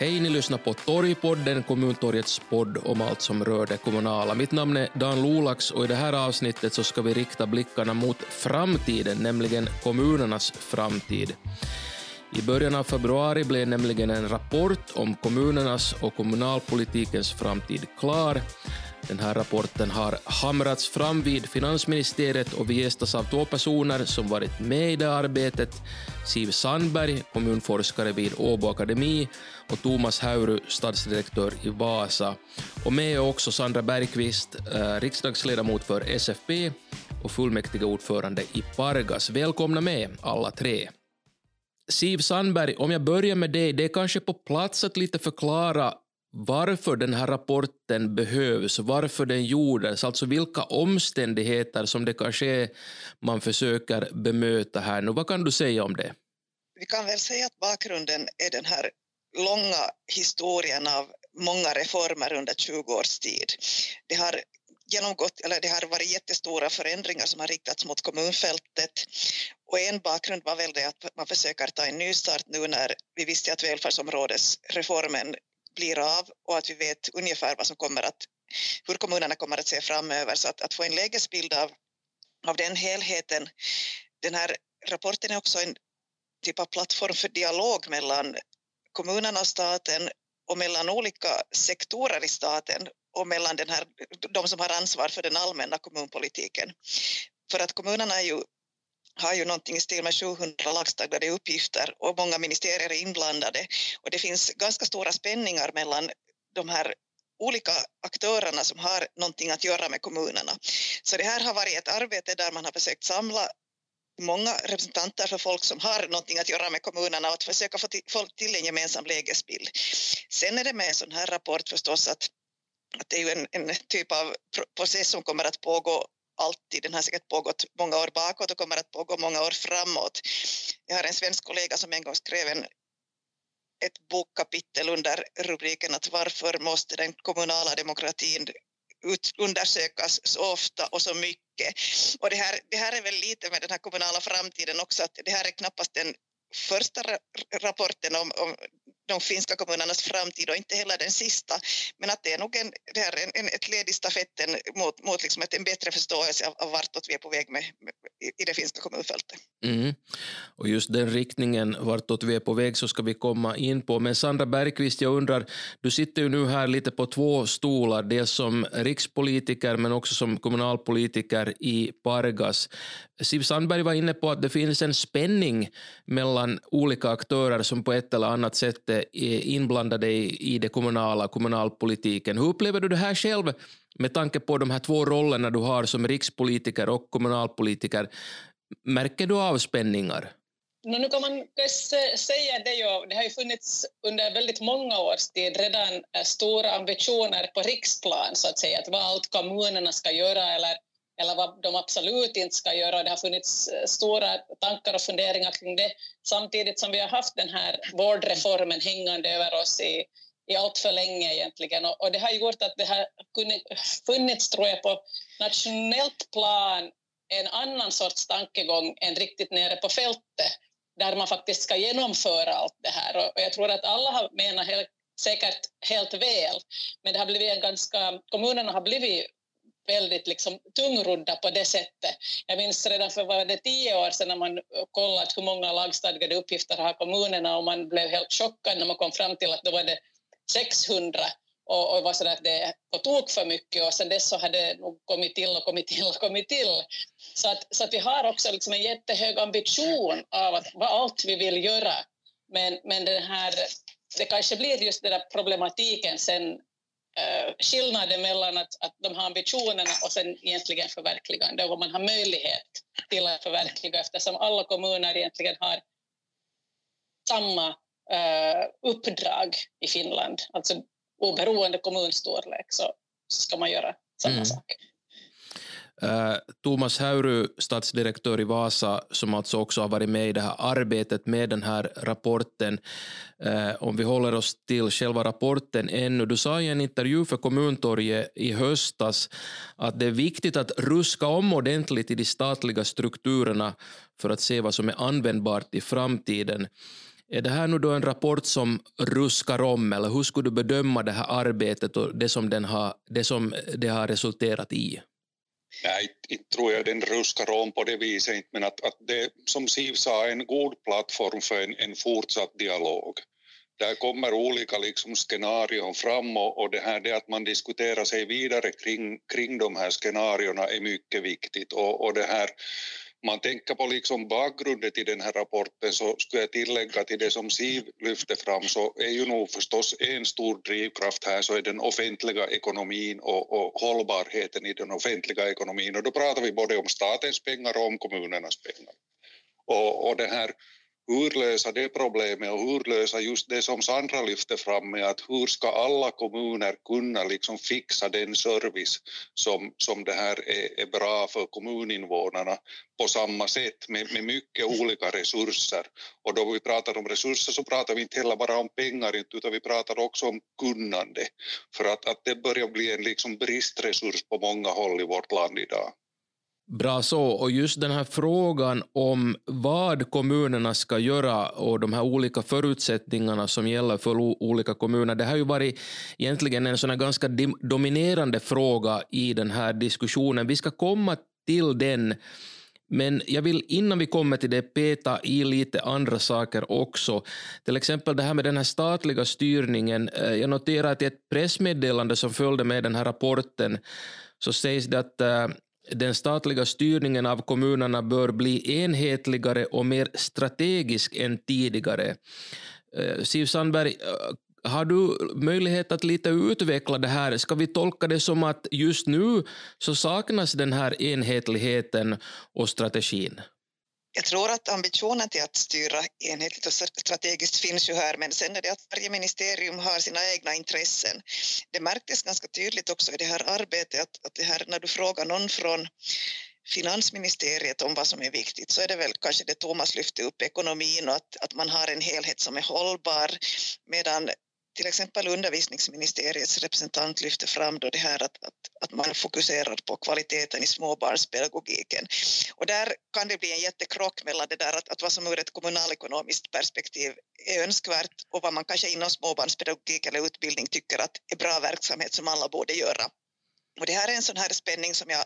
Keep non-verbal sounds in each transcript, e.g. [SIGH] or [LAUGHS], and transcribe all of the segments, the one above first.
Hej, ni lyssnar på Torgpodden, Kommuntorgets podd om allt som rör det kommunala. Mitt namn är Dan Lolax och i det här avsnittet så ska vi rikta blickarna mot framtiden, nämligen kommunernas framtid. I början av februari blev nämligen en rapport om kommunernas och kommunalpolitikens framtid klar. Den här rapporten har hamrats fram vid finansministeriet och vi gästas av två personer som varit med i det arbetet. Siv Sandberg, kommunforskare vid Åbo Akademi och Thomas Hauru, stadsdirektör i Vasa. Och med är också Sandra Bergqvist, eh, riksdagsledamot för SFP och fullmäktige ordförande i Pargas. Välkomna med alla tre. Siv Sandberg, om jag börjar med dig, det är kanske på plats att lite förklara varför den här rapporten behövs, varför den gjordes, alltså vilka omständigheter som det kanske är man försöker bemöta här nu. Vad kan du säga om det? Vi kan väl säga att bakgrunden är den här långa historien av många reformer under 20 års tid. Det har genomgått, eller det har varit jättestora förändringar som har riktats mot kommunfältet och en bakgrund var väl det att man försöker ta en ny start nu när vi visste att välfärdsområdesreformen blir av och att vi vet ungefär vad som kommer att, hur kommunerna kommer att se framöver. Så att, att få en lägesbild av, av den helheten. Den här rapporten är också en typ av plattform för dialog mellan kommunerna och staten och mellan olika sektorer i staten och mellan den här, de som har ansvar för den allmänna kommunpolitiken. För att kommunerna är ju har ju någonting i stil med 700 lagstadgade uppgifter och många ministerier är inblandade och det finns ganska stora spänningar mellan de här olika aktörerna som har någonting att göra med kommunerna. Så det här har varit ett arbete där man har försökt samla många representanter för folk som har någonting att göra med kommunerna och att försöka få till, till en gemensam lägesbild. Sen är det med en sån här rapport förstås att, att det är ju en, en typ av process som kommer att pågå alltid. Den har säkert pågått många år bakåt och kommer att pågå många år framåt. Jag har en svensk kollega som en gång skrev en, ett bokkapitel under rubriken att varför måste den kommunala demokratin ut, undersökas så ofta och så mycket. Och det här, det här är väl lite med den här kommunala framtiden också att det här är knappast den första rapporten om, om de finska kommunernas framtid och inte heller den sista. Men att det är nog en, det här en, en, ett led i stafetten mot, mot liksom ett, en bättre förståelse av, av vartåt vi är på väg med, med i det finska kommunfältet. Mm. Och just den riktningen vartåt vi är på väg så ska vi komma in på. Men Sandra Bergqvist, jag undrar, du sitter ju nu här lite på två stolar, dels som rikspolitiker men också som kommunalpolitiker i Pargas. Siv Sandberg var inne på att det finns en spänning mellan olika aktörer som på ett eller annat sätt är inblandade i, det kommunala, kommunalpolitiken. Hur upplever du det här själv med tanke på de här två rollerna du har som rikspolitiker och kommunalpolitiker? Märker du avspänningar? nu kan man säga det ju, det har ju funnits under väldigt många års tid redan äh, stora ambitioner på riksplan så att säga, att vad allt kommunerna ska göra eller eller vad de absolut inte ska göra. Det har funnits äh, stora tankar och funderingar kring det samtidigt som vi har haft den här vårdreformen hängande över oss i, i allt för länge egentligen. Och, och det har gjort att det har funnits, tror jag, på nationellt plan en annan sorts tankegång än riktigt nere på fältet där man faktiskt ska genomföra allt det här. Och, jag tror att alla har menat helt, säkert helt väl, men det har blivit en ganska, kommunerna har blivit väldigt liksom tungrodda på det sättet. Jag minns redan för var det tio år sedan när man kollat hur många lagstadgade uppgifter har kommunerna och man blev helt chockad när man kom fram till att då var det 600 och, och var så att det är på tok för mycket och sen dess så hade det nog kommit till och kommit till och kommit till. Så att, så att vi har också liksom en jättehög ambition av att, vad allt vi vill göra. Men, men den här, det kanske blir just den där problematiken sen eh, skillnaden mellan att, att de har ambitionerna och sen egentligen förverkligande och vad man har möjlighet till att förverkliga eftersom alla kommuner egentligen har samma eh, uppdrag i Finland. Alltså oberoende kommunstorlek så ska man göra samma mm. sak. Uh, Thomas Hauru, stadsdirektör i Vasa, som alltså också har varit med i det här arbetet med den här rapporten. Uh, om vi håller oss till själva rapporten ännu. Du sa i en intervju för Kommuntorget i höstas att det är viktigt att ruska om ordentligt i de statliga strukturerna för att se vad som är användbart i framtiden. Är det här nu då en rapport som ruskar om eller hur skulle du bedöma det här arbetet och det som, den har, det, som det har resulterat i? Nej, inte tror jag den ruskar om på det viset, men att, att det som Siv sa är en god plattform för en, en fortsatt dialog. Där kommer olika liksom scenarion fram och, och det här det att man diskuterar sig vidare kring, kring de här scenarierna är mycket viktigt och, och det här man tänker på liksom bakgrunden till den här rapporten så skulle jag tillägga till det som Siv lyfte fram så är ju nog förstås en stor drivkraft här så är den offentliga ekonomin och, och hållbarheten i den offentliga ekonomin och då pratar vi både om statens pengar och om kommunernas pengar. Och, och det här hur lösa det problemet och hur lösa just det som Sandra lyfte fram med att hur ska alla kommuner kunna liksom fixa den service som, som det här är, är bra för kommuninvånarna på samma sätt med, med mycket olika resurser. Och då vi pratar om resurser så pratar vi inte heller bara om pengar utan vi pratar också om kunnande för att, att det börjar bli en liksom bristresurs på många håll i vårt land idag. Bra så. Och just den här frågan om vad kommunerna ska göra och de här olika förutsättningarna som gäller för olika kommuner, det har ju varit egentligen en sån ganska dominerande fråga i den här diskussionen. Vi ska komma till den men jag vill innan vi kommer till det peta i lite andra saker också. Till exempel det här med den här statliga styrningen. Eh, jag noterar att i ett pressmeddelande som följde med den här rapporten så sägs det att eh, den statliga styrningen av kommunerna bör bli enhetligare och mer strategisk än tidigare. Eh, Siv Sandberg, eh, har du möjlighet att lite utveckla det här? Ska vi tolka det som att just nu så saknas den här enhetligheten och strategin? Jag tror att ambitionen till att styra enhetligt och strategiskt finns ju här, men sen är det att varje ministerium har sina egna intressen. Det märktes ganska tydligt också i det här arbetet att, att det här, när du frågar någon från finansministeriet om vad som är viktigt så är det väl kanske det Thomas lyfte upp, ekonomin och att, att man har en helhet som är hållbar medan till exempel undervisningsministeriets representant lyfte fram då det här att, att, att man fokuserar på kvaliteten i småbarnspedagogiken. Och där kan det bli en jättekrock mellan det där att, att vad som ur ett kommunalekonomiskt perspektiv är önskvärt och vad man kanske inom småbarnspedagogik eller utbildning tycker att är bra verksamhet som alla borde göra. Och det här är en sån här spänning som jag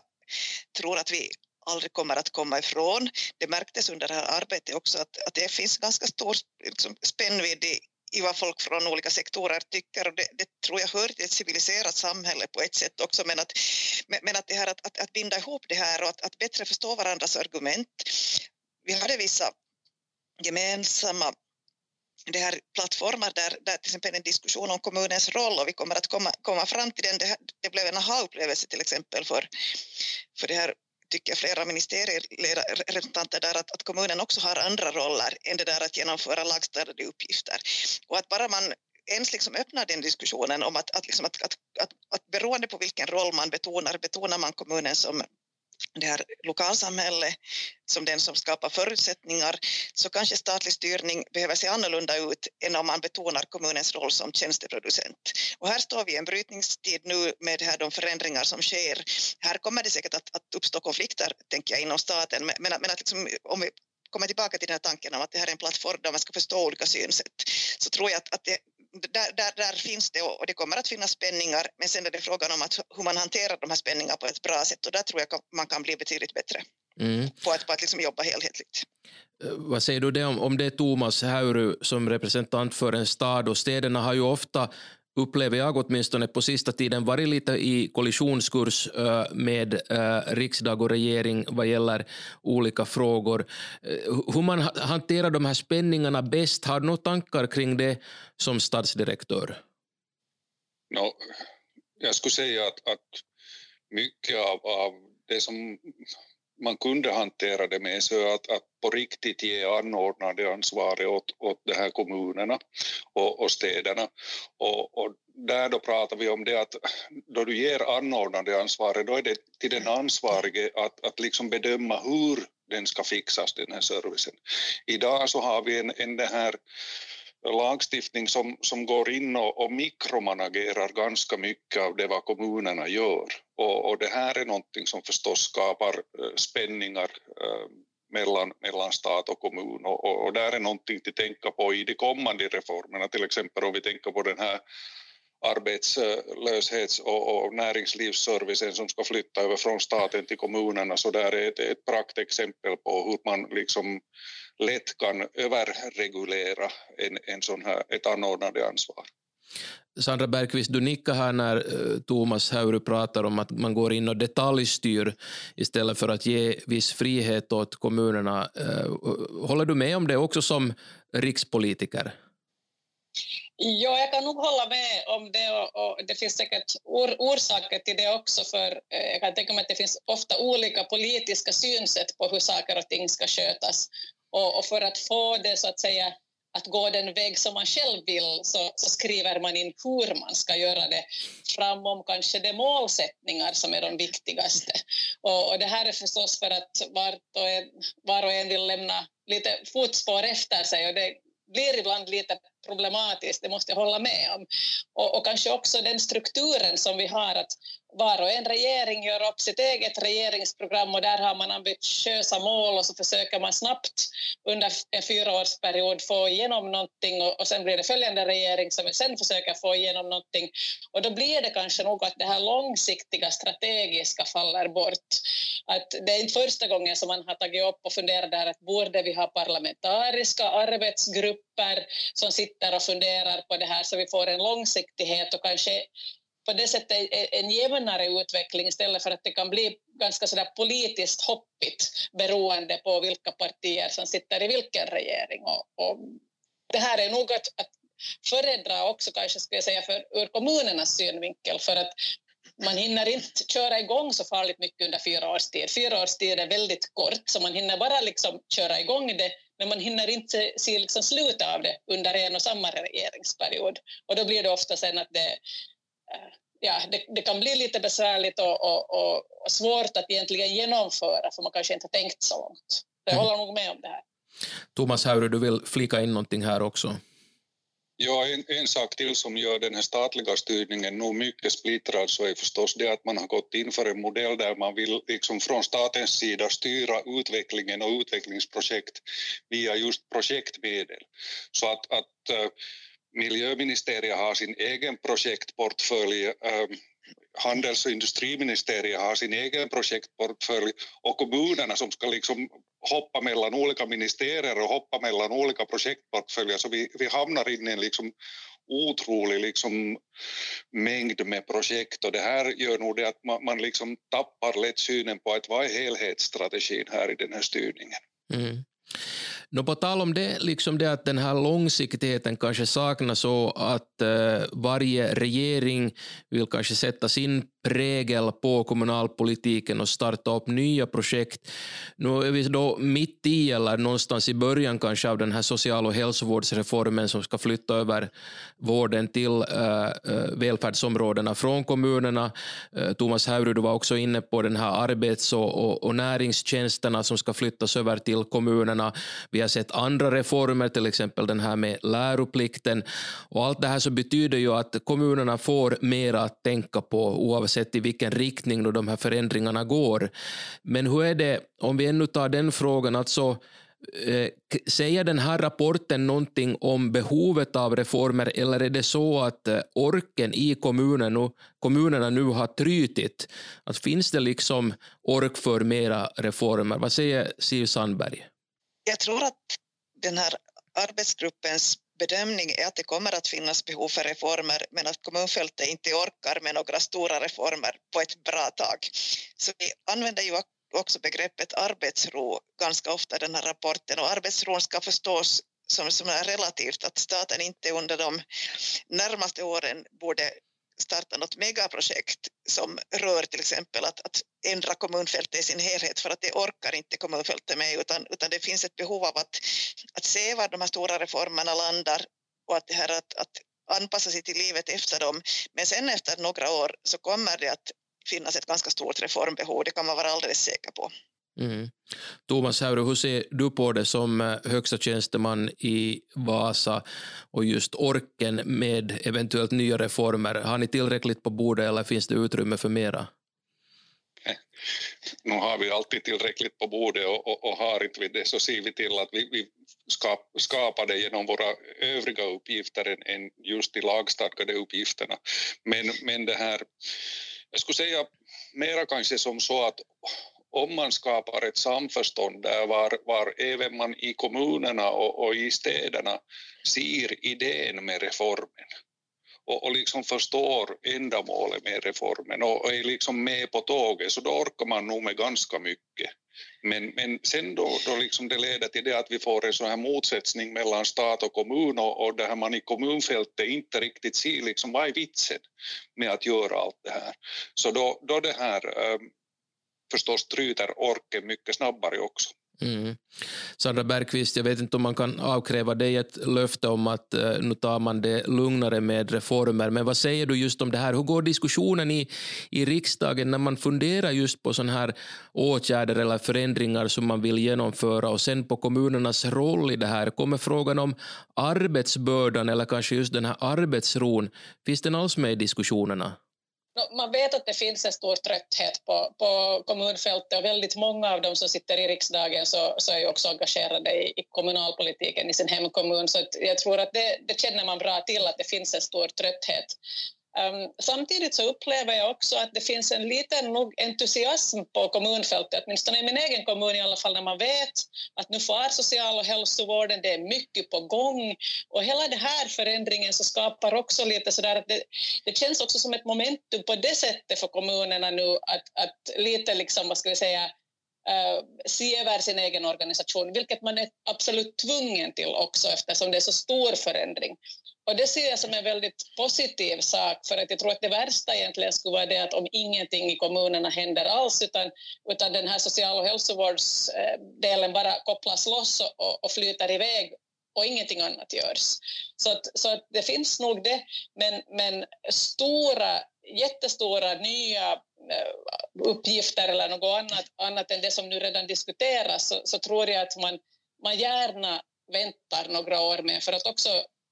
tror att vi aldrig kommer att komma ifrån. Det märktes under det här arbetet också att, att det finns ganska stor liksom, spännvidd i, i vad folk från olika sektorer tycker och det, det, tror jag hör till ett civiliserat samhälle på ett sätt också men att, men att det här att, att, att binda ihop det här och att, att bättre förstå varandras argument. Vi hade vissa gemensamma det här plattformar där, där till exempel en diskussion om kommunens roll och vi kommer att komma, komma fram till den. Det, här, det blev en aha-upplevelse till exempel för, för det här tycker flera ministerierepresentanter där att, att kommunen också har andra roller än det där att genomföra lagstadgade uppgifter. Och att bara man ens liksom öppnar den diskussionen om att, att, liksom att, att, att, att beroende på vilken roll man betonar, betonar man kommunen som det här lokalsamhälle som den som skapar förutsättningar så kanske statlig styrning behöver se annorlunda ut än om man betonar kommunens roll som tjänsteproducent. Och här står vi i en brytningstid nu med här de förändringar som sker. Här kommer det säkert att, att uppstå konflikter, tänker jag, inom staten, men, men att liksom, om vi kommer tillbaka till den här tanken om att det här är en plattform där man ska förstå olika synsätt så tror jag att, att det, där, där, där, finns det och det kommer att finnas spänningar men sen är det frågan om att hur man hanterar de här spänningarna på ett bra sätt och där tror jag man kan bli betydligt bättre mm. på att, på att liksom jobba helhetligt. Eh, vad säger du det om, om det är Thomas Häuru som representant för en stad och städerna har ju ofta upplever jag åtminstone på sista tiden varit lite i kollisionskurs eh, med eh, riksdag och regering vad gäller olika frågor. Eh, hur man hanterar de här spänningarna bäst, har du några tankar kring det som stadsdirektör? No, jag skulle säga att, att mycket av, av det som man kunde hantera det med så att, att på riktigt ge anordnande ansvaret åt, åt de här kommunerna och, och städerna. Och, och, där då pratar vi om det att då du ger anordnande ansvaret då är det till den ansvarige att, att liksom bedöma hur den ska fixas, den här servicen. Idag så har vi en, en det här lagstiftning som, som går in och, och mikromanagerar ganska mycket av det vad kommunerna gör. Och, och det här är någonting som förstås skapar eh, spänningar eh, mellan, mellan stat och kommun. Och, och, och där är någonting att tänka på i de kommande reformerna, till exempel om vi tänker på den här arbetslöshets eh, och, och näringslivsservicen som ska flytta över från staten till kommunerna, så där är ett, ett praktexempel på hur man liksom lätt kan överregulera en, en sån här, ett anordnande ansvar. Sandra Bergqvist, du nickar här när eh, Thomas Hauru pratar om att man går in och detaljstyr istället för att ge viss frihet åt kommunerna. Eh, håller du med om det också som rikspolitiker? Ja, jag kan nog hålla med om det och, och det finns säkert or, orsaker till det också för eh, jag kan tänka mig att det finns ofta olika politiska synsätt på hur saker och ting ska skötas och, och för att få det så att säga att gå den väg som man själv vill så, så, skriver man in hur man ska göra det framom kanske de målsättningar som är de viktigaste. Och, och det här är förstås för att var och, en, var och en vill lämna lite fotspår efter sig och det blir ibland lite problematiskt, det måste jag hålla med om. Och, och, kanske också den strukturen som vi har, att var och en regering gör upp sitt eget regeringsprogram och där har man ambitiösa mål och så försöker man snabbt under en fyraårsperiod få igenom någonting och, och sen blir det följande regering som sen försöker få igenom någonting och då blir det kanske nog att det här långsiktiga strategiska faller bort. Att det är inte första gången som man har tagit upp och funderat där att borde vi ha parlamentariska arbetsgrupper som sitter och funderar på det här så vi får en långsiktighet och kanske på det sättet en jämnare utveckling istället för att det kan bli ganska sådär politiskt hoppigt beroende på vilka partier som sitter i vilken regering. Och, och det här är nog att, att föredra också kanske skulle jag säga för, ur kommunernas synvinkel för att man hinner inte köra igång så farligt mycket under fyra års tid. Fyra års tid är väldigt kort, så man hinner bara liksom köra igång det, men man hinner inte se liksom slutet av det under en och samma regeringsperiod. Och då blir det ofta sen att det ja, det, det, kan bli lite besvärligt och, och, och, och, svårt att egentligen genomföra för man kanske inte har tänkt så långt. Jag mm. håller nog med om det här. Thomas Haure, du vill flika in någonting här också? Ja, en, en, sak till som gör den här statliga styrningen nog mycket splittrad så är förstås det att man har gått in för en modell där man vill liksom från statens sida styra utvecklingen och utvecklingsprojekt via just projektmedel. Så att, att äh, miljöministeriet har sin egen projektportfölj, eh, handels och industriministeriet har sin egen projektportfölj och kommunerna som ska liksom hoppa mellan olika ministerier och hoppa mellan olika projektportföljer så vi, vi hamnar in i en liksom otrolig liksom mängd med projekt och det här gör nog det att man, man liksom tappar lätt synen på att vad är helhetsstrategin här i den här styrningen. Mm. No, på tal om det, liksom det att den här långsiktigheten kanske saknas så att uh, varje regering vill kanske sätta sin prägel på kommunalpolitiken och starta upp nya projekt. Nu är vi då mitt i, eller någonstans i början kanske, av den här social och hälsovårdsreformen som ska flytta över vården till uh, välfärdsområdena från kommunerna. Uh, Thomas Haurud var också inne på den här arbets och, och, och näringstjänsterna som ska flyttas över till kommunerna. Vi har sett andra reformer, till exempel den här med läroplikten. Och allt det här så betyder ju att kommunerna får mer att tänka på oavsett i vilken riktning då de här förändringarna går. Men hur är det, om vi ännu tar den frågan, alltså eh, Säger den här rapporten någonting om behovet av reformer eller är det så att eh, orken i kommunen och kommunerna nu har trytit? Att finns det liksom ork för mera reformer? Vad säger Siv Sandberg? Jag tror att den här arbetsgruppens bedömning är att det kommer att finnas behov för reformer men att kommunfältet inte orkar med några stora reformer på ett bra tag. Så vi använder ju också begreppet arbetsro ganska ofta i den här rapporten och arbetsron ska förstås som, som är relativt att staten inte under de närmaste åren borde starta något megaprojekt som rör till exempel att, att ändra kommunfältet i sin helhet för att det orkar inte kommunfältet med utan, utan det finns ett behov av att, att se var de här stora reformerna landar och att det här att, att anpassa sig till livet efter dem. Men sen efter några år så kommer det att finnas ett ganska stort reformbehov, det kan man vara alldeles säker på. Mm. Thomas Haure, hur ser du på det som eh, högsta tjänsteman i Vasa och just orken med eventuellt nya reformer? Har ni tillräckligt på bordet eller finns det utrymme för mera? [LAUGHS] nu har vi alltid tillräckligt på bordet och, och, och har inte vi det så ser vi till att vi, vi skap, skapar det genom våra övriga uppgifter än, än just de lagstadgade uppgifterna. Men, men det här, jag skulle säga mera kanske som så att om man skapar ett samförstånd där var, var även man i kommunerna och, och i städerna ser idén med reformen och, och liksom förstår ändamålet med reformen och, och är liksom med på tåget så då orkar man nog med ganska mycket. Men, men sen då, då liksom det leder till det att vi får en sån här motsättning mellan stat och kommun och, och där man i kommunfältet inte riktigt ser liksom vad är vitsen med att göra allt det här. Så då, då det här ehm, förstås tryter orken mycket snabbare också. Mm. Sandra Bergqvist, jag vet inte om man kan avkräva dig ett löfte om att eh, nu tar man det lugnare med reformer, men vad säger du just om det här? Hur går diskussionen i, i riksdagen när man funderar just på sådana här åtgärder eller förändringar som man vill genomföra och sen på kommunernas roll i det här? Kommer frågan om arbetsbördan eller kanske just den här arbetsron, finns den alls med i diskussionerna? Man vet att det finns en stor trötthet på, på kommunfältet och väldigt många av dem som sitter i riksdagen så, så är ju också engagerade i, i kommunalpolitiken i sin hemkommun. Så jag tror att det, det känner man bra till att det finns en stor trötthet. Um, samtidigt så upplever jag också att det finns en liten nog entusiasm på kommunfältet, åtminstone i min egen kommun i alla fall, när man vet att nu far social och hälsovården, det är mycket på gång och hela den här förändringen så skapar också lite sådär att det, det känns också som ett momentum på det sättet för kommunerna nu att, att lite liksom, vad ska vi säga, Uh, se över sin egen organisation, vilket man är absolut tvungen till också eftersom det är så stor förändring. Och det ser jag som en väldigt positiv sak, för att jag tror att det värsta egentligen skulle vara det att om ingenting i kommunerna händer alls, utan, utan den här social och hälsovårdsdelen bara kopplas loss och, och flyter iväg och ingenting annat görs. Så, att, så att det finns nog det, men, men stora, jättestora nya eh, uppgifter eller något annat, annat än det som nu redan diskuteras så, så tror jag att man, man gärna väntar några år med för att också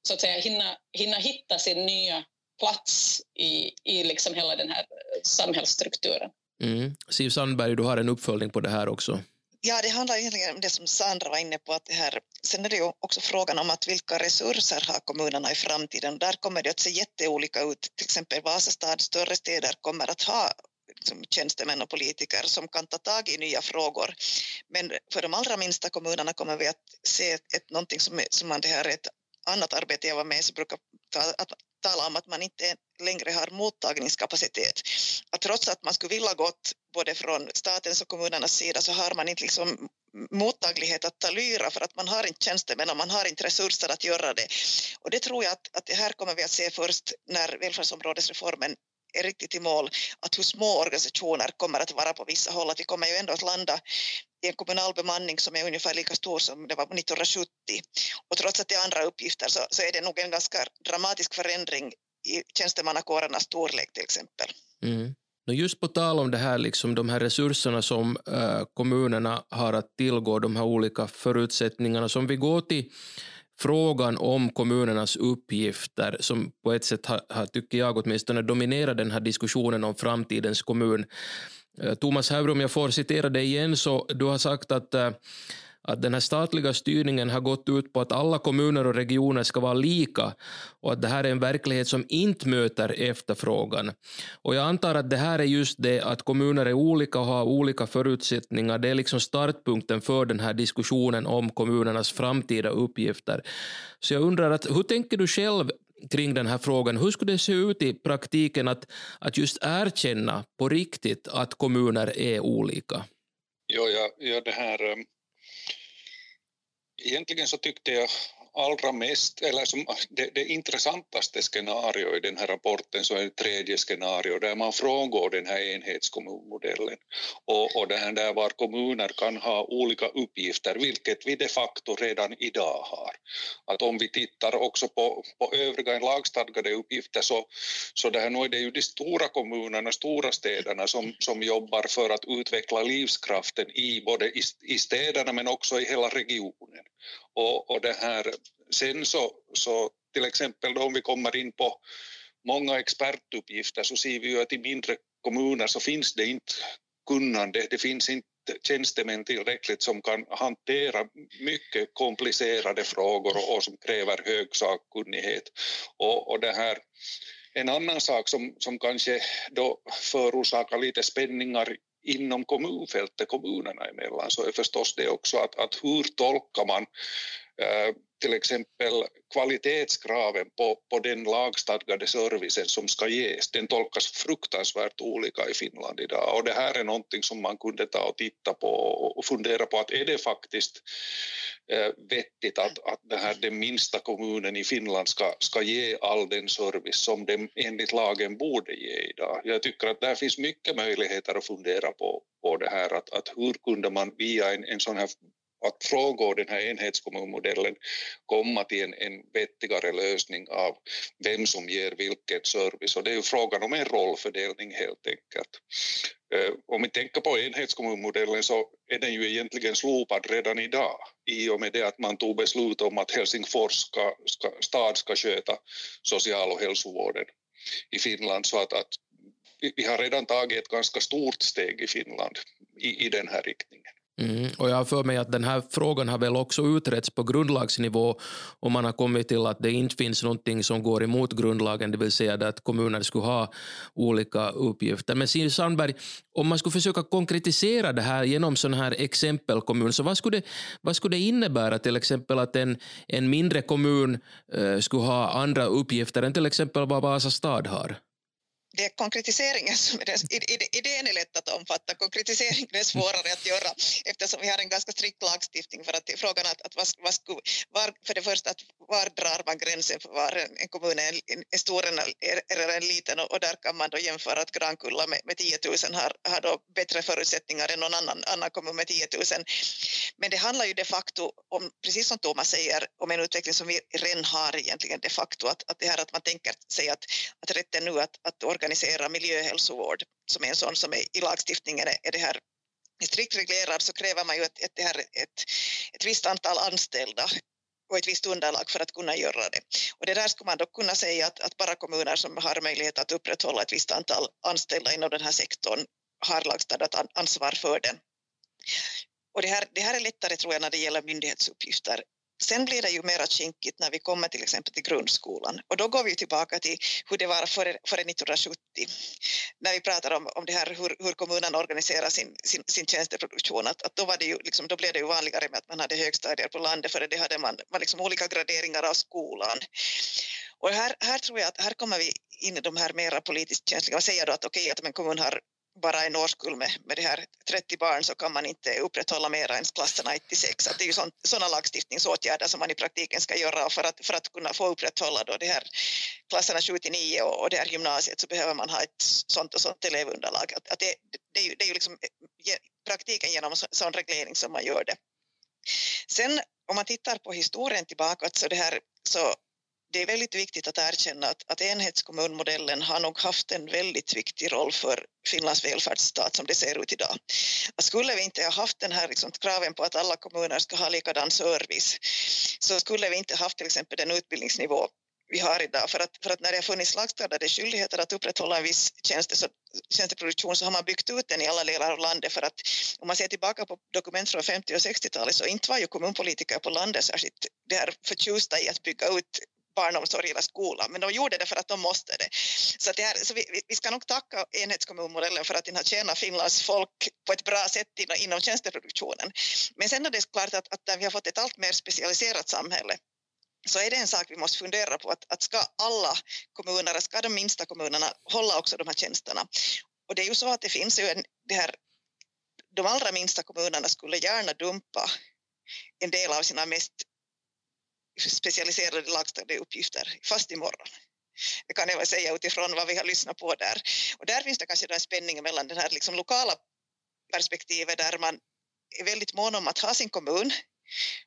så att säga hinna, hinna hitta sin nya plats i, i liksom hela den här samhällsstrukturen. Mm. Siv Sandberg, du har en uppföljning på det här också. Ja, det handlar egentligen om det som Sandra var inne på. Att det här, sen är det ju också frågan om att vilka resurser har kommunerna i framtiden. Där kommer det att se jätteolika ut. Till exempel Vasastad, större städer kommer att ha liksom, tjänstemän och politiker som kan ta tag i nya frågor. Men för de allra minsta kommunerna kommer vi att se ett, ett, någonting som, som man det här ett annat arbete jag var med så brukar att tala om att man inte längre har mottagningskapacitet. Att trots att man skulle vilja gått både från statens och kommunernas sida så har man inte liksom mottaglighet att ta lyra för att man har inte tjänstemän och man har inte resurser att göra det. Och det tror jag att, att det här kommer vi att se först när välfärdsområdesreformen är riktigt i mål, att hur små organisationer kommer att vara på vissa håll, att vi kommer ju ändå att landa i en kommunal bemanning som är ungefär lika stor som det var 1970. Och trots att det är andra uppgifter så, så är det nog en ganska dramatisk förändring i tjänstemannakårernas storlek till exempel. Mm. Just på tal om det här, liksom de här resurserna som äh, kommunerna har att tillgå, de här olika förutsättningarna, som vi går till frågan om kommunernas uppgifter som på ett sätt har, har, tycker jag åtminstone, dominerat den här diskussionen om framtidens kommun. Äh, Thomas Hävre, om jag får citera dig igen, så du har sagt att äh, att den här statliga styrningen har gått ut på att alla kommuner och regioner ska vara lika och att det här är en verklighet som inte möter efterfrågan. Och jag antar att det här är just det att kommuner är olika och har olika förutsättningar. Det är liksom startpunkten för den här diskussionen om kommunernas framtida uppgifter. Så jag undrar, att, hur tänker du själv kring den här frågan. Hur skulle det se ut i praktiken att, att just erkänna på riktigt att kommuner är olika? Jo, ja, ja, det här um, egentligen så tyckte jag allra mest, eller som det, det intressantaste scenario i den här rapporten så är det tredje scenario där man frångår den här enhetskommunmodellen och, och det här där var kommuner kan ha olika uppgifter, vilket vi de facto redan idag har. Att om vi tittar också på, på övriga lagstadgade uppgifter så, så det här, nu är det ju de stora kommunerna, stora städerna som, som jobbar för att utveckla livskraften i både i, i städerna men också i hela regionen. Och, och det här, sen så, så till exempel då om vi kommer in på många expertuppgifter så ser vi ju att i mindre kommuner så finns det inte kunnande. Det finns inte tjänstemän tillräckligt som kan hantera mycket komplicerade frågor och som kräver hög sakkunnighet. Och, och det här, en annan sak som, som kanske då förorsakar lite spänningar inom kommunfältet kommunerna emellan så är förstås det också att, att hur tolkar man eh, till exempel kvalitetskraven på, på den lagstadgade servicen som ska ges, den tolkas fruktansvärt olika i Finland idag. Och det här är någonting som man kunde ta och titta på och fundera på att är det faktiskt eh, vettigt att, att det här, den minsta kommunen i Finland ska, ska ge all den service som den enligt lagen borde ge idag. Jag tycker att där finns mycket möjligheter att fundera på, på det här, att, att hur kunde man via en, en sån här att frångå den här enhetskommunmodellen komma till en, en vettigare lösning av vem som ger vilken service. Och det är ju frågan om en rollfördelning helt enkelt. Eh, om vi tänker på enhetskommunmodellen så är den ju egentligen slopad redan idag i och med det att man tog beslut om att Helsingfors ska, ska, stad ska sköta social och hälsovården i Finland så att, att vi har redan tagit ett ganska stort steg i Finland i, i den här riktningen. Mm, och jag har för mig att den här frågan har väl också utretts på grundlagsnivå och man har kommit till att det inte finns någonting som går emot grundlagen, det vill säga att kommuner skulle ha olika uppgifter. Men Siv Sandberg, om man skulle försöka konkretisera det här genom sådana här exempelkommun, så vad skulle, det, vad skulle det innebära till exempel att en, en mindre kommun eh, skulle ha andra uppgifter än till exempel vad Vasa stad har? Det är konkretiseringen som är idén är lätt att omfatta, konkretiseringen är svårare att göra eftersom vi har en ganska strikt lagstiftning för att frågan att, att vad, vad skulle, var, för det första att var drar man gränsen för var en, en kommun är, en, är stor eller en liten och, och, där kan man då jämföra att Grankulla med, med 10 000 har, har då bättre förutsättningar än någon annan, annan kommun med 10 000. Men det handlar ju de facto om, precis som Thomas säger, om en utveckling som vi redan har egentligen de facto, att, att det här att man tänker sig att, att rätten nu att, att organisera miljöhälsovård som är en sån som är i lagstiftningen är det här strikt reglerad så kräver man ju ett, ett, det här, ett, ett visst antal anställda och ett visst underlag för att kunna göra det. Och det där skulle man då kunna säga att, att bara kommuner som har möjlighet att upprätthålla ett visst antal anställda inom den här sektorn har lagstadgat ansvar för den. Och det här, det här är lättare tror jag när det gäller myndighetsuppgifter Sen blir det ju mera kinkigt när vi kommer till exempel till grundskolan och då går vi tillbaka till hur det var före, före 1970 när vi pratar om, om det här hur, hur kommunen organiserar sin, sin, sin tjänsteproduktion att, att då, var det ju, liksom, då blev det ju vanligare med att man hade högstadier på landet för det hade man, man liksom olika graderingar av skolan. Och här, här tror jag att här kommer vi in i de här mera politiskt känsliga. Man säger då att okej okay, att om en kommun har bara en årskull med, med det här 30 barn så kan man inte upprätthålla mer än klasserna 1 till 6. Att det är ju sådana lagstiftningsåtgärder som man i praktiken ska göra för att, för att kunna få upprätthålla då det här klasserna 7 till 9 och, och det här gymnasiet så behöver man ha ett sånt och sånt elevunderlag. Att, att det, det, är ju, det är ju liksom praktiken genom sån reglering som man gör det. Sen om man tittar på historien tillbaka så det här så det är väldigt viktigt att erkänna att, att enhetskommunmodellen har nog haft en väldigt viktig roll för Finlands välfärdsstat som det ser ut idag. Att skulle vi inte ha haft den här liksom, kraven på att alla kommuner ska ha likadan service så skulle vi inte haft till exempel den utbildningsnivå vi har idag. För att, för att när det har funnits lagstadgade skyldigheter att upprätthålla en viss tjänste, så, tjänsteproduktion så har man byggt ut den i alla delar av landet. För att om man ser tillbaka på dokument från 50 och 60-talet så inte var ju kommunpolitiker på landet särskilt det här förtjusta i att bygga ut barnomsorg eller skola, men de gjorde det för att de måste det. Så, det här, så vi, vi ska nog tacka enhetskommunmodellen för att den har tjänat Finlands folk på ett bra sätt inom tjänsteproduktionen. Men sen är det klart att, att vi har fått ett allt mer specialiserat samhälle så är det en sak vi måste fundera på att, att ska alla kommuner, ska de minsta kommunerna hålla också de här tjänsterna? Och det är ju så att det finns ju en, det här, de allra minsta kommunerna skulle gärna dumpa en del av sina mest specialiserade lagstadgade uppgifter fast imorgon. Det kan jag väl säga utifrån vad vi har lyssnat på där. Och där finns det kanske en spänning mellan det här liksom lokala perspektivet där man är väldigt mån om att ha sin kommun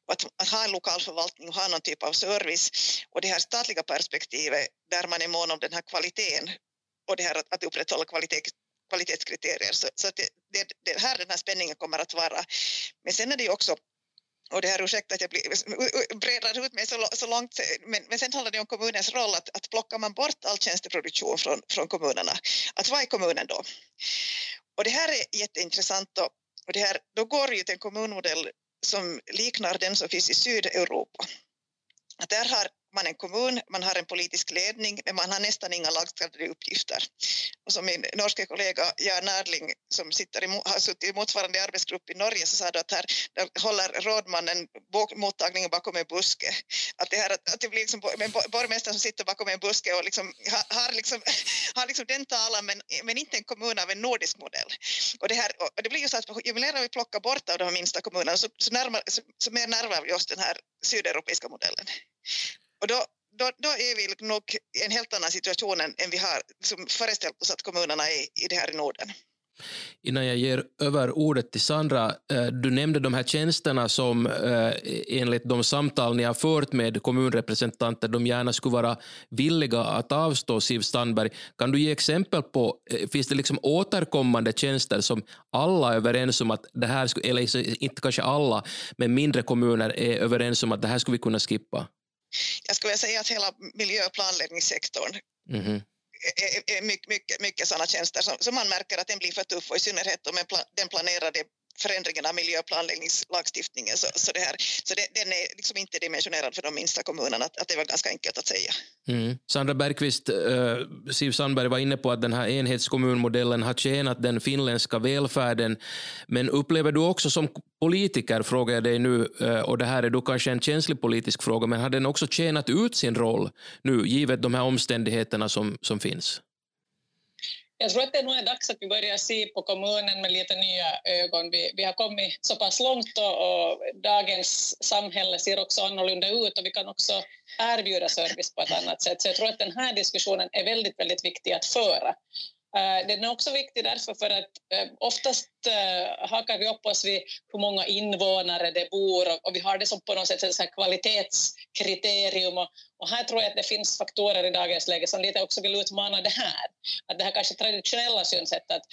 och att, att, ha en lokal förvaltning och ha någon typ av service och det här statliga perspektivet där man är mån om den här kvaliteten och det här att, att upprätthålla kvalitet, kvalitetskriterier. Så, så det, det, det här den här spänningen kommer att vara. Men sen är det ju också och det här ursäkta att jag bredar ut mig så, så långt, men, men sen handlar det om kommunens roll att, att plockar man bort all tjänsteproduktion från, från kommunerna, att vad är kommunen då? Och det här är jätteintressant och, och det här, då går ju till en kommunmodell som liknar den som finns i Sydeuropa. Att där har man en kommun, man har en politisk ledning, men man har nästan inga lagstadgade uppgifter. Och som min norska kollega Jan Erling som sitter i, har suttit i motsvarande arbetsgrupp i Norge så sa att här där håller rådmannen mottagningen bakom en buske. Att det, här, att det blir liksom en borgmästare som sitter bakom en buske och liksom, har, liksom, [LAUGHS] har liksom den talan men, men inte en kommun av en nordisk modell. Och det, här, och det blir ju så att ju mer vi plockar bort av de minsta kommunerna så, så, närmar, så, så mer närmar vi oss den här sydeuropeiska modellen. Och då, då, då är vi liksom nog i en helt annan situation än vi har som föreställt oss att kommunerna är i det här i Norden. Innan jag ger över ordet till Sandra, eh, du nämnde de här tjänsterna som eh, enligt de samtal ni har fört med kommunrepresentanter, de gärna skulle vara villiga att avstå, Siv Sandberg. Kan du ge exempel på, eh, finns det liksom återkommande tjänster som alla är överens om att det här, skulle, eller inte kanske alla, men mindre kommuner är överens om att det här skulle vi kunna skippa? Jag skulle säga att hela miljö och planläggningssektorn mm. är, är mycket, mycket, mycket sådana tjänster som, som man märker att den blir för tuff och i synnerhet om den planerade förändringen av miljöplanläggningslagstiftningen. Så, så, det här, så det, den är liksom inte dimensionerad för de minsta kommunerna, att, att det var ganska enkelt att säga. Mm. Sandra Bergqvist, äh, Siv Sandberg var inne på att den här enhetskommunmodellen har tjänat den finländska välfärden, men upplever du också som politiker, frågar jag dig nu, äh, och det här är då kanske en känslig politisk fråga, men har den också tjänat ut sin roll nu, givet de här omständigheterna som, som finns? Jag tror att det nog är dags att vi börjar se på kommunen med lite nya ögon. Vi, vi har kommit så pass långt och, och, dagens samhälle ser också annorlunda ut och vi kan också erbjuda service på ett annat sätt. Så jag tror att den här diskussionen är väldigt, väldigt viktig att föra. Eh, den är också viktig därför för att eh, oftast eh, hakar vi upp oss vid hur många invånare det bor och vi har det som på något sätt ett kvalitetskriterium och här tror jag att det finns faktorer i dagens läge som lite också vill utmana det här. Att det här kanske traditionella synsättet att,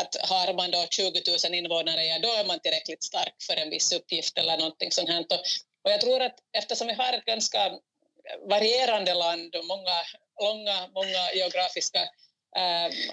att har man då 20 000 invånare, ja då är man tillräckligt stark för en viss uppgift eller någonting sånt här. Och jag tror att eftersom vi har ett ganska varierande land och många långa, många geografiska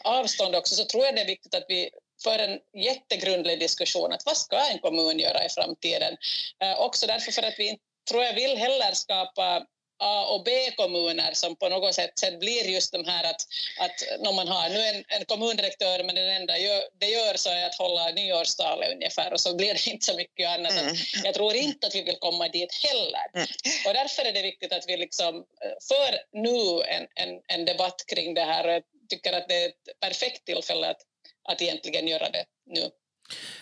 avstånd också så tror jag det är viktigt att vi för en jättegrundlig diskussion att vad ska en kommun göra i framtiden? Äh, också därför för att vi tror jag vill heller skapa A och B-kommuner som på något sätt sen blir just de här att, att när man har nu en, en kommundirektör men den enda gör, det gör så är att hålla nyårstalet ungefär och så blir det inte så mycket annat. Mm. Jag tror inte att vi vill komma dit heller. Mm. Och därför är det viktigt att vi liksom eh, för nu en, en, en debatt kring det här. Jag tycker att det är ett perfekt tillfälle att, att egentligen göra det nu.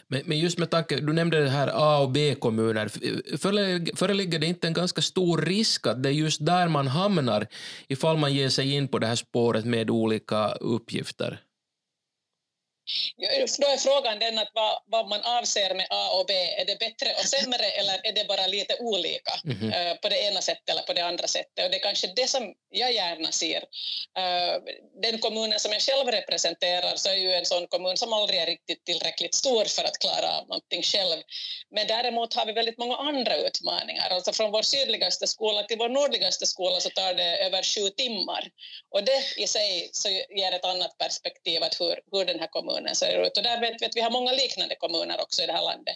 Men, men just med tanke, du nämnde det här A och B-kommuner, föreligger det inte en ganska stor risk att det är just där man hamnar ifall man ger sig in på det här spåret med olika uppgifter? Då är frågan den att vad, vad, man avser med A och B. Är det bättre och sämre eller är det bara lite olika mm -hmm. på det ena sättet eller på det andra sättet? Och det är kanske det som jag gärna ser. Uh, den kommunen som jag själv representerar så är ju en sån kommun som aldrig är riktigt tillräckligt stor för att klara av någonting själv. Men däremot har vi väldigt många andra utmaningar. Alltså från vår sydligaste skola till vår nordligaste skola så tar det över sju timmar. Och det i sig så ger ett annat perspektiv att hur, hur den här kommunen kommunen ser ut. Och där vet vi att vi har många liknande kommuner också i det här landet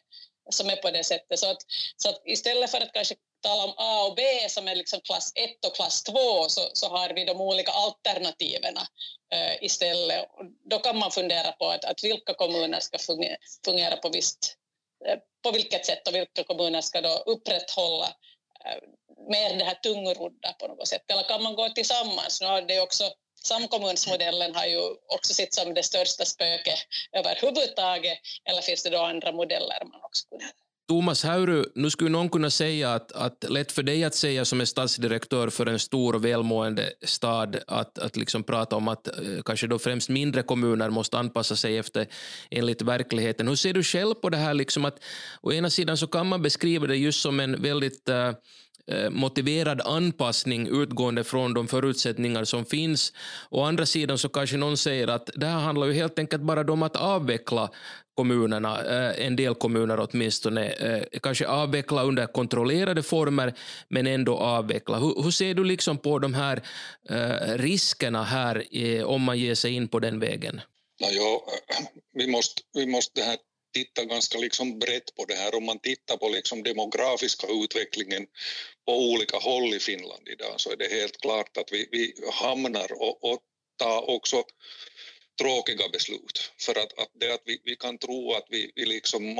som är på det sättet. Så att, så att istället för att kanske tala om A och B som är liksom klass 1 och klass 2 så, så har vi de olika alternativen eh, istället. Då kan man fundera på att, att vilka kommuner ska fungera, fungera på visst eh, på vilket sätt och vilka kommuner ska då upprätthålla eh, mer det här tungrodda på något sätt. Eller kan man gå tillsammans? Nu har det också Samkommunsmodellen har ju också sett som det största spöket överhuvudtaget, eller finns det då andra modeller man också kunde Thomas Hauru, nu skulle någon kunna säga att, att lätt för dig att säga som är stadsdirektör för en stor och välmående stad att, att liksom prata om att eh, kanske då främst mindre kommuner måste anpassa sig efter enligt verkligheten. Hur ser du själv på det här? Liksom att, å ena sidan så kan man beskriva det just som en väldigt uh, Eh, motiverad anpassning utgående från de förutsättningar som finns. Å andra sidan så kanske någon säger att det här handlar ju helt enkelt bara om att avveckla kommunerna, eh, en del kommuner åtminstone, eh, kanske avveckla under kontrollerade former, men ändå avveckla. Hur, hur ser du liksom på de här riskerna här om man ger sig in på den vägen? Ja, [CLEARS THROAT] vi måste, vi måste här titta ganska liksom brett på det här. Om man tittar på liksom demografiska utvecklingen på olika håll i Finland idag så är det helt klart att vi, vi hamnar och, och tar också tråkiga beslut. För att, att det att vi, vi kan tro att vi, vi liksom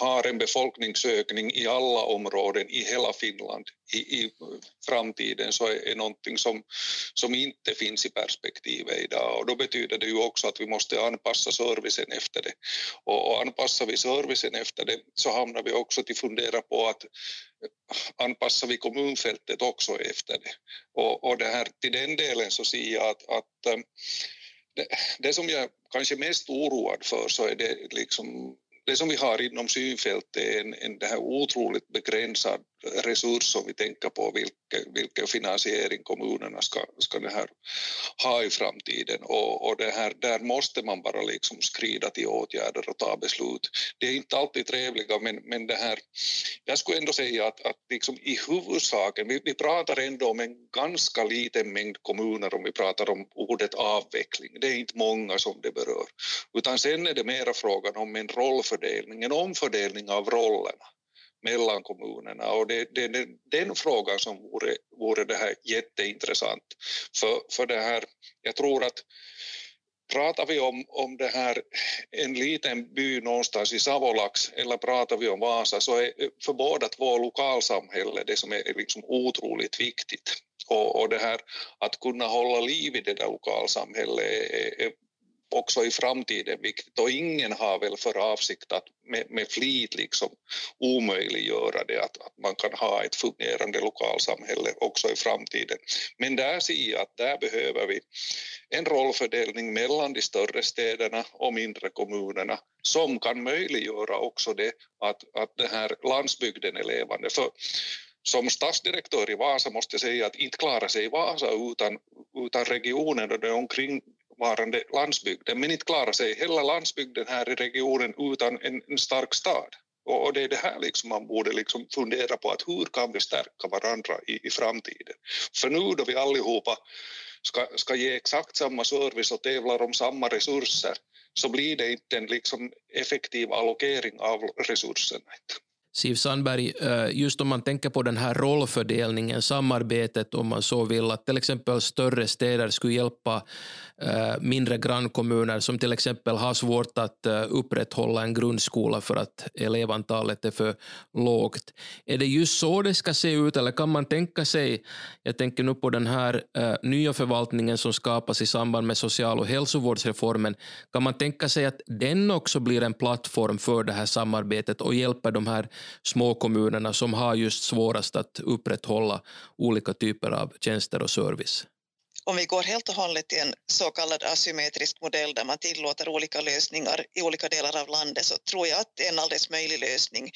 har en befolkningsökning i alla områden i hela Finland i, i framtiden så är, är någonting som, som inte finns i perspektivet idag och då betyder det ju också att vi måste anpassa servicen efter det. Och, och anpassar vi servicen efter det så hamnar vi också till fundera på att anpassar vi kommunfältet också efter det. Och, och det här, till den delen så ser jag att, att det, det som jag kanske är mest oroad för så är det liksom det som vi har inom synfältet är en, en det här otroligt begränsad resurs om vi tänker på vilken, vilken finansiering kommunerna ska, ska det här ha i framtiden. Och, och det här, där måste man bara liksom skrida till åtgärder och ta beslut. Det är inte alltid trevliga, men, men det här, jag skulle ändå säga att, att liksom i huvudsaken, vi, vi pratar ändå om en ganska liten mängd kommuner om vi pratar om ordet avveckling. Det är inte många som det berör, utan sen är det mera frågan om en rollfördelning, en omfördelning av rollerna mellan kommunerna och det, det det, den frågan som vore, vore det här jätteintressant. För, för det här, jag tror att pratar vi om, om det här en liten by någonstans i Savolax eller pratar vi om Vasa så är för båda två lokalsamhälle det som är liksom otroligt viktigt. Och, och det här att kunna hålla liv i det där lokalsamhället är, är också i framtiden viktigt och ingen har väl för avsikt att med, med flit liksom omöjliggöra det att, att man kan ha ett fungerande lokalsamhälle också i framtiden. Men där ser jag att där behöver vi en rollfördelning mellan de större städerna och mindre kommunerna som kan möjliggöra också det att, att den här landsbygden är levande. För som stadsdirektör i Vasa måste jag säga att inte klarar sig Vasa utan, utan regionen och det omkring kvarvarande landsbygden men inte klarar sig hela landsbygden här i regionen utan en, en stark stad. Och, och, det är det här liksom man borde liksom fundera på att hur kan vi stärka varandra i, i framtiden. För nu då vi allihopa ska, ska ge exakt samma service och tävlar om samma resurser så blir det inte en liksom effektiv allokering av resurserna. Siv Sandberg, eh, just om man tänker på den här rollfördelningen, samarbetet om man så vill, att till exempel större städer skulle hjälpa Eh, mindre grannkommuner som till exempel har svårt att eh, upprätthålla en grundskola för att elevantalet är för lågt. Är det just så det ska se ut eller kan man tänka sig, jag tänker nu på den här eh, nya förvaltningen som skapas i samband med social och hälsovårdsreformen, kan man tänka sig att den också blir en plattform för det här samarbetet och hjälper de här småkommunerna som har just svårast att upprätthålla olika typer av tjänster och service? Om vi går helt och hållet till en så kallad asymmetrisk modell där man tillåter olika lösningar i olika delar av landet så tror jag att det är en alldeles möjlig lösning.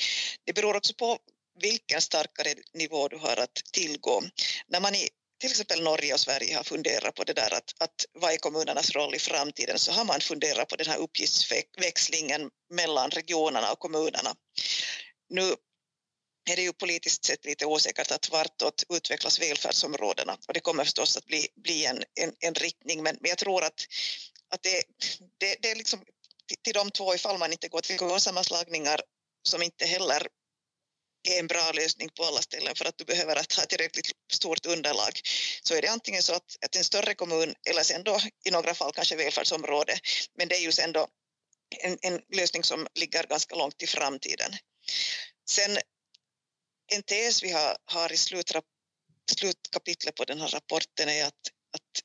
Det beror också på vilken starkare nivå du har att tillgå. När man i till exempel Norge och Sverige har funderat på det där att, att vad är kommunernas roll i framtiden så har man funderat på den här uppgiftsväxlingen mellan regionerna och kommunerna. Nu är det ju politiskt sett lite osäkert att vartåt utvecklas välfärdsområdena. Och det kommer förstås att bli, bli en, en, en riktning. Men, men jag tror att, att det, det, det är liksom till de två ifall man inte går till kommunsammanslagningar som inte heller är en bra lösning på alla ställen för att du behöver att ha tillräckligt stort underlag så är det antingen så att, att en större kommun eller sen då i några fall kanske välfärdsområde. Men det är ju sen då en, en lösning som ligger ganska långt i framtiden. Sen en tes vi har, har i slutrap, slutkapitlet på den här rapporten är att, att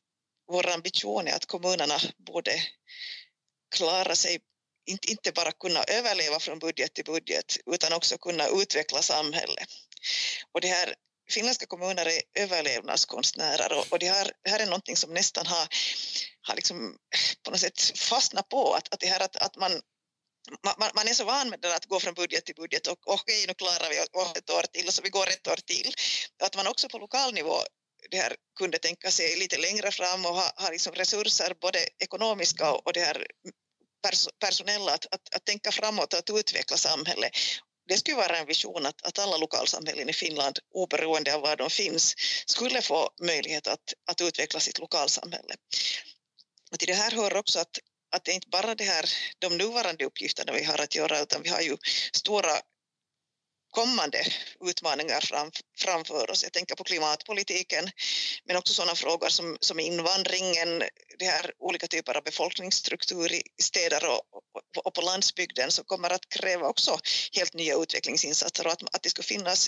vår ambition är att kommunerna borde klara sig, inte, inte bara kunna överleva från budget till budget utan också kunna utveckla samhället. Och det här finländska kommuner är överlevnadskonstnärer och, och det, här, det här är någonting som nästan har, har liksom på något sätt fastnat på att, att det här att, att man man, man, är så van med det att gå från budget till budget och okej, nu klarar vi ett år till och så vi går ett år till. Att man också på lokal nivå det här kunde tänka sig lite längre fram och ha, ha liksom resurser, både ekonomiska och det här pers personella, att, att, att tänka framåt och att utveckla samhället. Det skulle vara en vision att, att alla lokalsamhällen i Finland, oberoende av var de finns, skulle få möjlighet att, att utveckla sitt lokalsamhälle. Och till det här hör också att att det är inte bara det här, de nuvarande uppgifterna vi har att göra utan vi har ju stora kommande utmaningar fram, framför oss. Jag tänker på klimatpolitiken men också sådana frågor som, som invandringen, det här olika typer av befolkningsstruktur i städer och, och, och på landsbygden som kommer att kräva också helt nya utvecklingsinsatser och att, att det ska finnas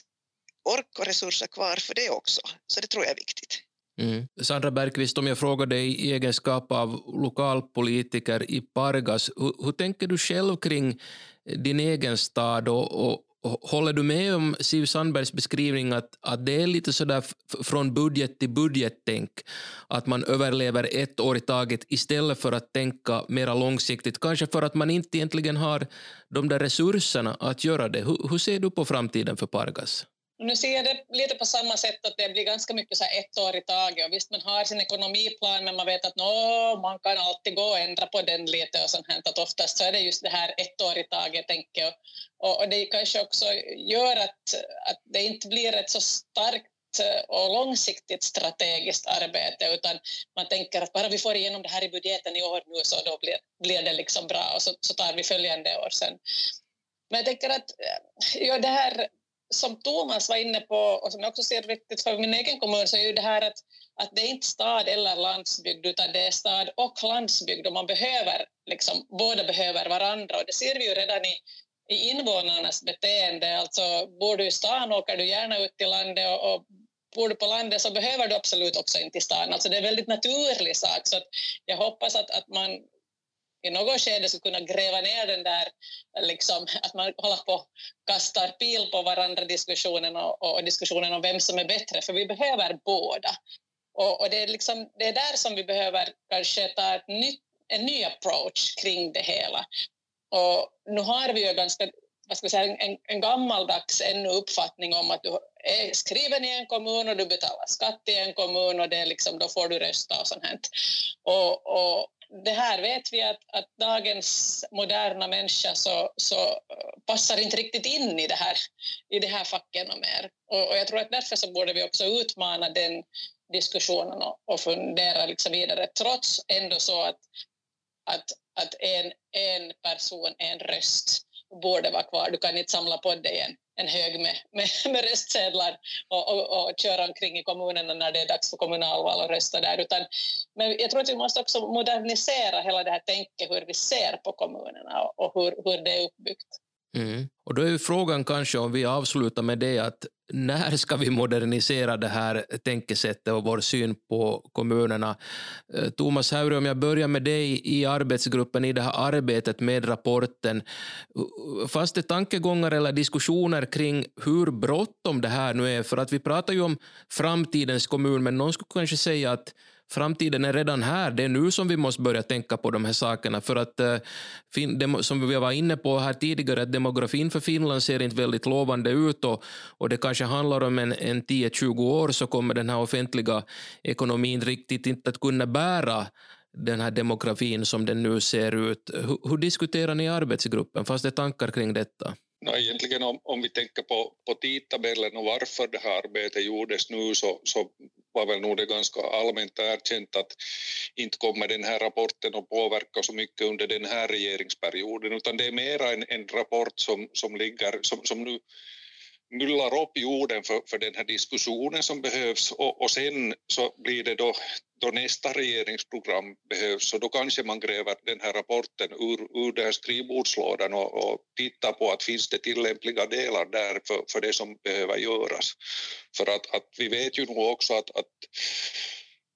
ork och resurser kvar för det också. Så det tror jag är viktigt. Mm. Sandra Bergqvist, om jag frågar dig i egenskap av lokalpolitiker i Pargas, hur, hur tänker du själv kring din egen stad och, och, håller du med om Siv Sandbergs beskrivning att, att det är lite sådär från budget till budget-tänk, att man överlever ett år i taget istället för att tänka mera långsiktigt, kanske för att man inte egentligen har de där resurserna att göra det. Hur, hur ser du på framtiden för Pargas? Nu ser jag det lite på samma sätt att det blir ganska mycket så här ett år i taget. Och visst man har sin ekonomiplan men man vet att man kan alltid gå och ändra på den lite och sånt här. Att oftast så är det just det här ett år i taget tänker. Jag och, och det kanske också gör att, att det inte blir ett så starkt eh, och långsiktigt strategiskt arbete utan man tänker att bara vi får igenom det här i budgeten i år nu så då blir, blir det liksom bra. Och så, så tar vi följande år sen. Men jag tänker att eh, ja, det här som Thomas var inne på och som jag också ser viktigt för min egen kommun så är ju det här att, att det är inte stad eller landsbygd utan det är stad och landsbygd och man behöver liksom, båda behöver varandra och det ser vi ju redan i, i invånarnas beteende. Alltså bor du i stan åker du gärna ut till landet och, och bor du på landet så behöver du absolut också inte till stan. Alltså det är en väldigt naturlig sak så att jag hoppas att, att man i något skede skulle kunna gräva ner den där, liksom, att man håller på kastar pil på varandra diskussionen och, och, diskussionen om vem som är bättre, för vi behöver båda. Och, och det, är liksom, det är där som vi behöver kanske ta ett nytt, en ny approach kring det hela. Och nu har vi ju ganska vad ska säga, en, en gammaldags ännu uppfattning om att du är skriven i en kommun och du betalar skatt i en kommun och det är liksom, då får du rösta och sånt här. Och, och det här vet vi att, att dagens moderna människa så, så eh, passar inte riktigt in i det här, i det här facken och mer. Och, och jag tror att därför så borde vi också utmana den diskussionen och, och fundera liksom vidare, trots ändå så att, att, att en, en person, en röst borde vara kvar. Du kan inte samla på dig en, en hög med, med, med röstsedlar och, och, och, köra omkring i kommunerna när det är dags för kommunalval och rösta där. Utan, men jag tror att vi måste också modernisera hela det här tänket hur vi ser på kommunerna och, och hur, hur det är uppbyggt. Mm. Och då är ju frågan kanske, om vi avslutar med det, att när ska vi modernisera det här tänkesättet och vår syn på kommunerna? Eh, Thomas Haure, om jag börjar med dig i arbetsgruppen i det här arbetet med rapporten. Fanns det tankegångar eller diskussioner kring hur bråttom det här nu är? För att vi pratar ju om framtidens kommun, men någon skulle kanske säga att framtiden är redan här. Det är nu som vi måste börja tänka på de här sakerna. För att, eh, som vi var inne på här tidigare, att demografin för Finland ser inte väldigt lovande ut och, och det kanske handlar om en, en 10-20 år så kommer den här offentliga ekonomin riktigt inte att kunna bära den här demografin som den nu ser ut. Hur, hur diskuterar ni i arbetsgruppen? Fanns det tankar kring detta? No, egentligen om, om vi tänker på, på tidtabellen och varför det här arbetet gjordes nu så, så var väl nog det ganska allmänt erkänt att inte kommer den här rapporten att påverka så mycket under den här regeringsperioden utan det är mera en, en rapport som, som, ligger, som, som nu myllar upp jorden för, för den här diskussionen som behövs. Och, och sen så blir det då, då nästa regeringsprogram behövs och då kanske man gräver den här rapporten ur, ur den här skrivbordslådan och, och tittar på att finns det tillämpliga delar där för, för det som behöver göras. För att, att vi vet ju nog också att, att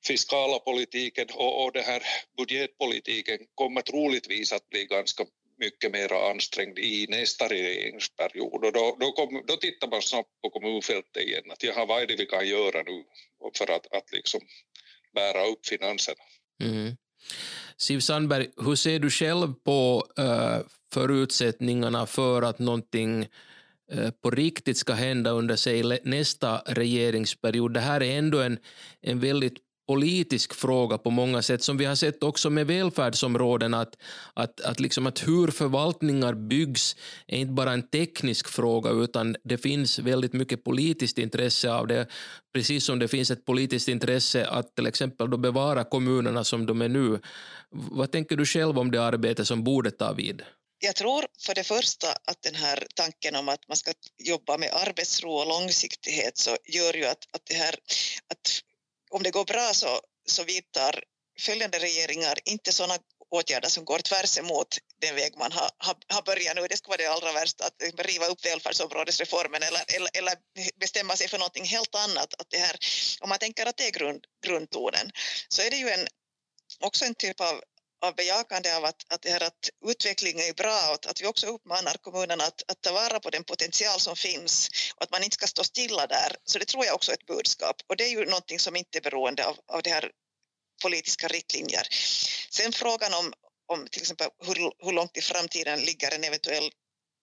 fiskala politiken och, och den här budgetpolitiken kommer troligtvis att bli ganska mycket mer ansträngd i nästa regeringsperiod. Och då, då, kom, då tittar man snabbt på kommunfältet igen, att jaha, vad är det vi kan göra nu för att, att liksom bära upp finanserna. Mm. Siv Sandberg, hur ser du själv på uh, förutsättningarna för att någonting eh, på riktigt ska hända under sig nästa regeringsperiod? Det här är ändå en, en väldigt politisk fråga på många sätt, som vi har sett också med välfärdsområden, att, att, att, liksom att hur förvaltningar byggs är inte bara en teknisk fråga, utan det finns väldigt mycket politiskt intresse av det, precis som det finns ett politiskt intresse att till exempel då bevara kommunerna som de är nu. Vad tänker du själv om det arbete som borde ta vid? Jag tror för det första att den här tanken om att man ska jobba med arbetsro och långsiktighet så gör ju att, att det här att om det går bra så, så vidtar följande regeringar inte sådana åtgärder som går tvärs emot den väg man har, har, har börjat nu. Det skulle vara det allra värsta, att riva upp välfärdsområdesreformen eller, eller, eller bestämma sig för någonting helt annat. Att det här, om man tänker att det är grund, grundtonen så är det ju en, också en typ av av bejakande av att, att, det här att utveckling är bra och att vi också uppmanar kommunerna att, att ta vara på den potential som finns och att man inte ska stå stilla där. Så det tror jag också är ett budskap och det är ju någonting som inte är beroende av, av det här politiska riktlinjer. Sen frågan om, om till exempel hur, hur långt i framtiden ligger en eventuell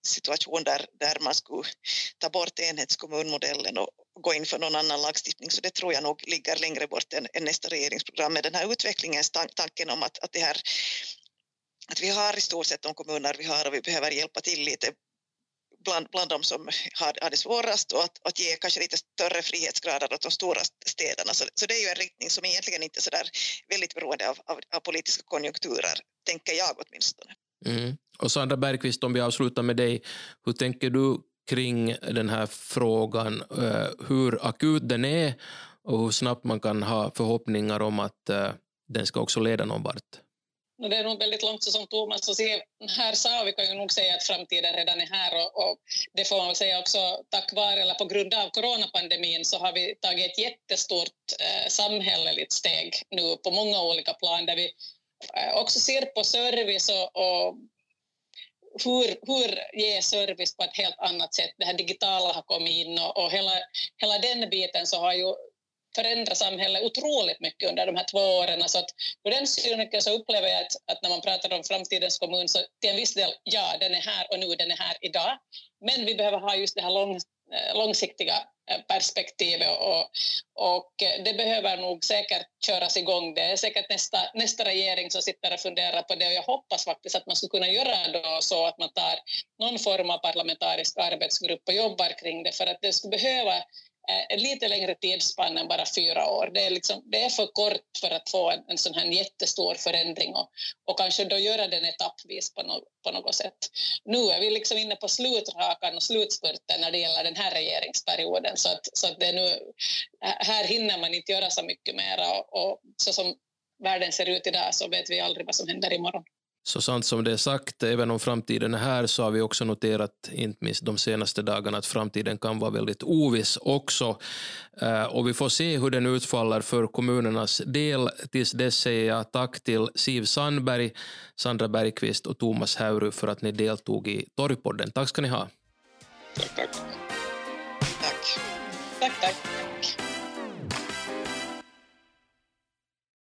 situation där, där man skulle ta bort enhetskommunmodellen och gå in för någon annan lagstiftning. Så det tror jag nog ligger längre bort än, än nästa regeringsprogram. Men den här utvecklingen, tanken om att, att det här att vi har i stort sett de kommuner vi har och vi behöver hjälpa till lite bland, bland de som har, har det svårast och att, att ge kanske lite större frihetsgrader åt de stora städerna. Så, så det är ju en riktning som egentligen inte är så där väldigt beroende av, av, av politiska konjunkturer, tänker jag åtminstone. Mm. Och Sandra Bergqvist, om vi avslutar med dig, hur tänker du kring den här frågan, eh, hur akut den är och hur snabbt man kan ha förhoppningar om att eh, den ska också leda någon vart? Det är nog väldigt långt som Thomas och här sa vi kan ju nog säga att framtiden redan är här och, och, det får man väl säga också tack vare eller på grund av coronapandemin så har vi tagit ett jättestort eh, samhälleligt steg nu på många olika plan där vi eh, också ser på service och, och hur, hur ge service på ett helt annat sätt. Det här digitala har kommit in och, och hela, hela den biten så har ju förändrat samhället otroligt mycket under de här två åren. Så att på den synvinkeln så upplever jag att, att, när man pratar om framtidens kommun så till en viss del, ja, den är här och nu, den är här idag. Men vi behöver ha just det här lång, Eh, långsiktiga eh, perspektivet och, och det behöver nog säkert köras igång. Det är säkert nästa, nästa regering som sitter och funderar på det och jag hoppas faktiskt att man skulle kunna göra då så att man tar någon form av parlamentarisk arbetsgrupp och jobbar kring det för att det skulle behöva ett lite längre tidsspann än bara fyra år. Det är, liksom, det är för kort för att få en, en sån här jättestor förändring och, och kanske då göra den etappvis på, no, på något sätt. Nu är vi liksom inne på slutrakan och slutspurten när det gäller den här regeringsperioden så att, så att det är nu, eh, här hinner man inte göra så mycket mera och, och så som världen ser ut idag så vet vi aldrig vad som händer imorgon. Så sant som det är sagt, även om framtiden är här, så har vi också noterat, inte minst de senaste dagarna, att framtiden kan vara väldigt oviss också. Eh, och vi får se hur den utfaller för kommunernas del. Tills dess säger jag tack till Siv Sandberg, Sandra Bergqvist och Thomas Häuru för att ni deltog i Torgpodden. Tack ska ni ha. Tack, tack. Tack. Tack, tack.